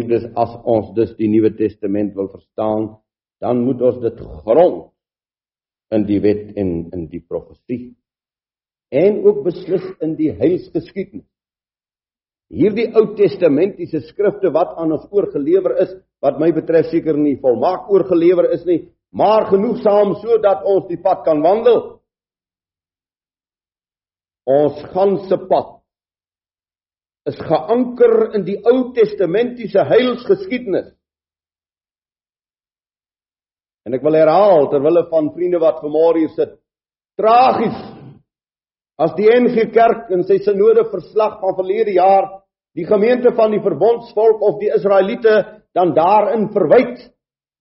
Geliefdes, as ons dus die Nuwe Testament wil verstaan, dan moet ons dit grond in die wet en in die profesie en ook beslis in die heilsgeskiedenis. Hierdie Ou Testamentiese skrifte wat aan ons oorgelewer is, wat my betref seker nie volmaak oorgelewer is nie, maar genoegsaam sodat ons die pad kan wandel. Ons ganse pad is geanker in die Ou Testamentiese heilsgeskiedenis. En ek wil herhaal terwyl van vriende wat vanmôre hier sit, tragies as die NG Kerk in sy sinode verslag van verlede jaar die gemeente van die verbondsvolk of die Israeliete dan daarin verwyd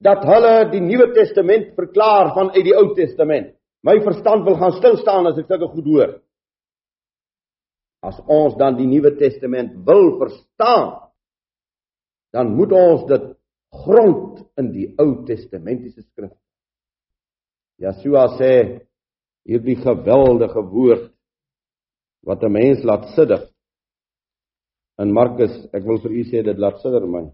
dat hulle die Nuwe Testament verklaar vanuit die Ou Testament. My verstand wil gaan stil staan as ek sulke goed hoor. As ons dan die Nuwe Testament wil verstaan, dan moet ons dit grond in die Ou Testamentiese skrif. Yeshua sê hierdie geweldige woord wat 'n mens laat sidder. In Markus, ek wil vir u sê dit laat sidder my.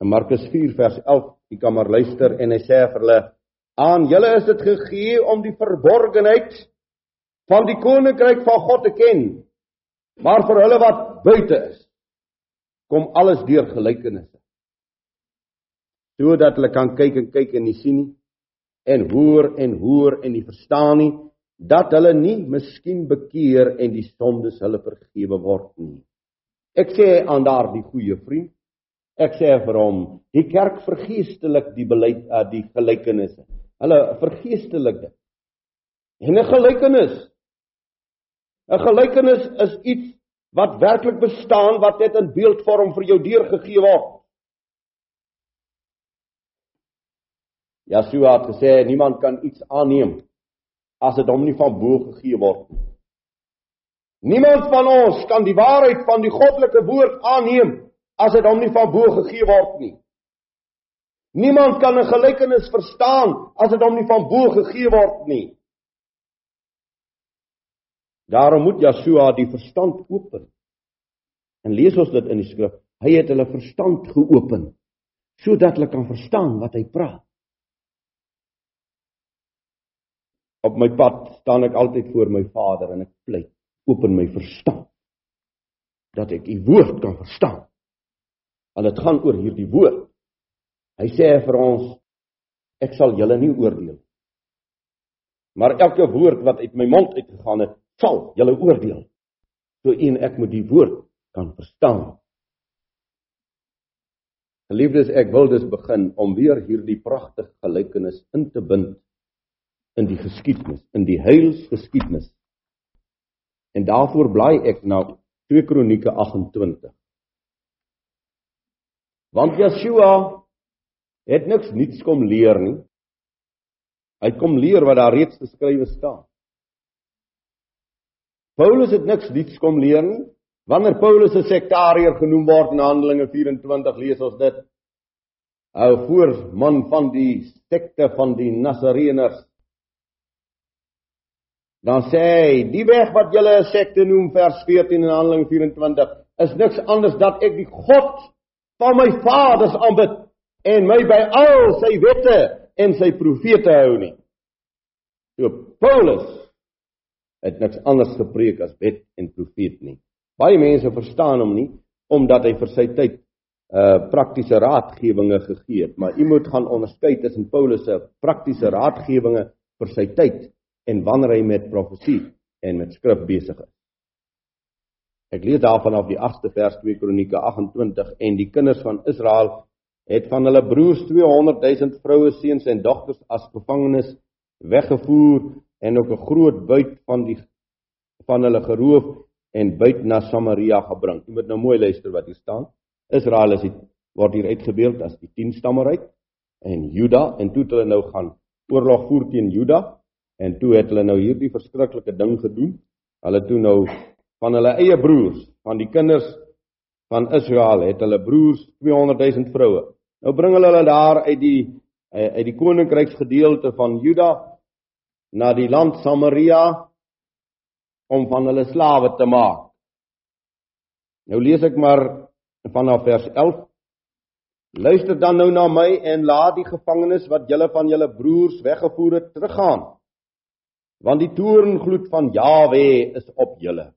In Markus 4 vers 11, u kan maar luister en hy sê vir hulle: "Aan julle is dit gegee om die verborgenheid van die koninkryk van God te ken. Maar vir hulle wat buite is, kom alles deur gelykenisse. Sodat hulle kan kyk en kyk en nie sien nie en hoor en hoor en nie verstaan nie dat hulle nie miskien bekeer en die sondes hulle vergewe word nie. Ek sê aan daardie goeie vriend, ek sê vir hom, die kerk vergeestelik die beleid uh, die gelykenisse. Hulle vergeestelik dit. En 'n gelykenis 'n Gelykenis is iets wat werklik bestaan wat net in beeldvorm vir jou deurgegee word. Yeshua het gesê niemand kan iets aanneem as dit hom nie van bo gegee word nie. Niemand van ons kan die waarheid van die goddelike woord aanneem as dit hom nie van bo gegee word nie. Niemand kan 'n gelykenis verstaan as dit hom nie van bo gegee word nie. Daarom moet Yeshua die verstand open. En lees ons dit in die skrif. Hy het hulle verstand geopen sodat hulle kan verstaan wat hy praat. Op my pad staan ek altyd voor my Vader en ek pleit, open my verstand dat ek u woord kan verstaan. Want dit gaan oor hierdie woord. Hy sê vir ons ek sal julle nie oordeel. Maar elke woord wat uit my mond uitgegaan het, sal julle oordeel. So een ek moet die woord kan verstaan. Geliefdes, ek wil dus begin om weer hierdie pragtige gelykenis in te bind in die geskiedenis, in die heilsgeskiedenis. En daarvoor blaai ek na 2 Kronieke 28. Want Yeshua het niks nuuts kom leer nie. Hy kom leer wat daar reeds geskrywe staan. Paulus het niks nuuts kom leer nie. Wanneer Paulus 'n sektariër genoem word in Handelinge 24 lees ons dit. Hou voor man van die sekte van die Nasareëners. Dan sê hy, die weg wat julle 'n sekte noem vers 14 in Handelinge 24 is niks anders dat ek die God van my vaders aanbid en my by al sy wette en sy profete hou nie. So Paulus het niks anders gepreek as wet en profeet nie. Baie mense verstaan hom nie omdat hy vir sy tyd uh praktiese raadgewinge gegee het, maar u moet gaan onderskei tussen Paulus se praktiese raadgewinge vir sy tyd en wanneer hy met profesie en met skrif besig is. Ek lees daarvan af die 8ste vers 2 Kronieke 28 en die kinders van Israel het van hulle broers 200 000 vroue seuns en dogters as gevangenes weggevoer en ook 'n groot buit van die van hulle geroof en buit na Samaria gebring. Jy moet nou mooi luister wat hier staan. Israel is die, word hier uitgebeeld as die 10 stammeryk en Juda en toe het hulle nou gaan oorlog voer teen Juda en toe het hulle nou hierdie verskriklike ding gedoen. Hulle toe nou van hulle eie broers, van die kinders van Israel het hulle broers 200 000 vroue. Nou bring hulle hulle daar uit die uit die koninkryksgedeelte van Juda na die land Samaria om van hulle slawe te maak. Nou lees ek maar vanaf vers 11 Luister dan nou na my en laat die gevangenes wat julle van julle broers weggevoer het teruggaan. Want die toorngloed van Jawe is op julle.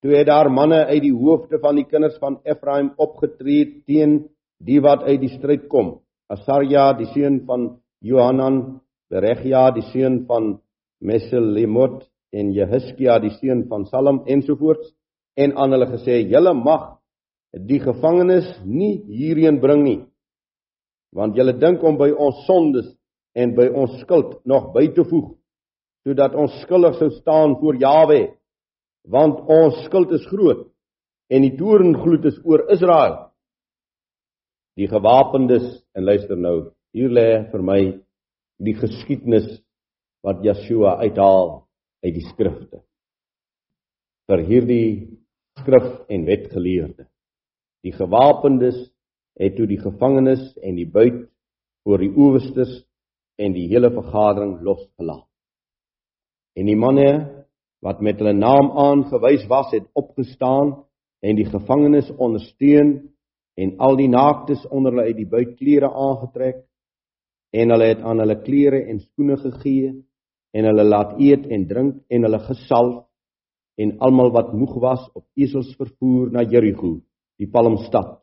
Toe het daar manne uit die hoofde van die kinders van Ephraim opgetree teen die wat uit die stryd kom. Asarja, die seun van Johanan, Beregia, die seun van Meselemot en Jehiskia, die seun van Salem ensovoorts en aan hulle gesê: "Julle mag die gevangenes nie hierheen bring nie want julle dink om by ons sondes en by ons skuld nog by te voeg sodat ons skuldig sou staan voor Jawe want ons skuld is groot en die toorngloed is oor Israel. Die gewapendes en luister nou hier lê vir my die geskiedenis wat Yeshua uithaal uit die skrifte vir hierdie skrif en wetgeleerde Die gewapendes het toe die gevangenes en die buit voor die owerstes en die hele vergadering losgelaat. En die manne wat met hulle naam aangewys was, het opgestaan en die gevangenes ondersteun en al die naaktes onder hulle uit die buitklere aangetrek en hulle het aan hulle klere en skoene gegee en hulle laat eet en drink en hulle gesalf en almal wat moeg was op esels vervoer na Jerigo die palmstad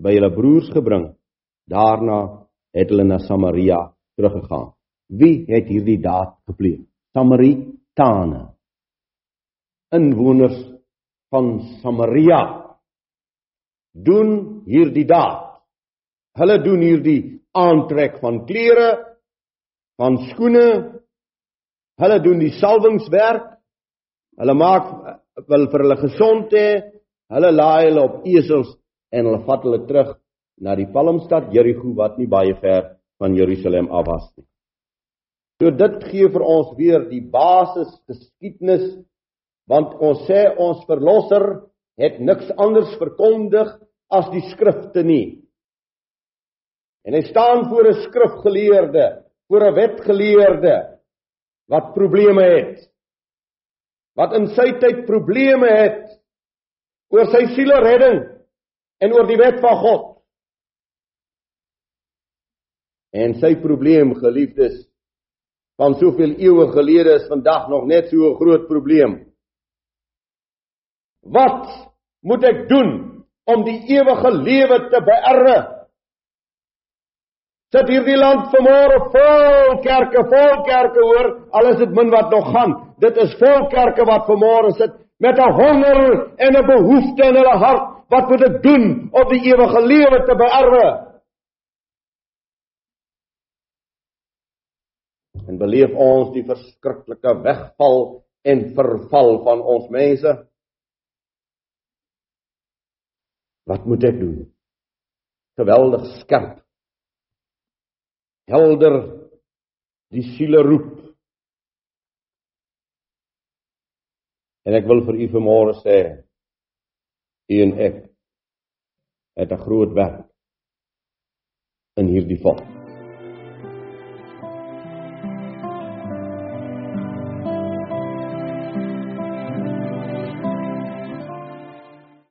by hulle broers gebring. Daarna het hulle na Samaria teruggegaan. Wie het hierdie daad gepleeg? Samaritane. Inwoners van Samaria doen hierdie daad. Hulle doen hierdie aantrek van klere, van skoene. Hulle doen die salwingswerk. Hulle maak wil vir hulle gesond hê, Hulle laai hulle op esels en hulle vat hulle terug na die palmstad Jerigo wat nie baie ver van Jerusalem af was nie. So dit gee vir ons weer die basis geskiedenis want ons sê ons verlosser het niks anders verkondig as die skrifte nie. En hy staan voor 'n skrifgeleerde, voor 'n wetgeleerde wat probleme het. Wat in sy tyd probleme het oor sy siele redding en oor die wet van God. En sy probleem, geliefdes, van soveel eeue gelede is vandag nog net so 'n groot probleem. Wat moet ek doen om die ewige lewe te beerwe? Sit hierdie land vanmôre vol kerke, vol kerke hoor, al is dit min wat nog gaan. Dit is vol kerke wat vanmôre sit met 'n honger en 'n behoefte in hulle hart. Wat moet ek doen om die ewige lewe te beerwe? En beleef ons die verskriklike wegval en verval van ons mense? Wat moet ek doen? Geweldig skerp. Helder die siele roep En ek wil vir u vanmôre sê u en ek het 'n groot werk in hierdie val.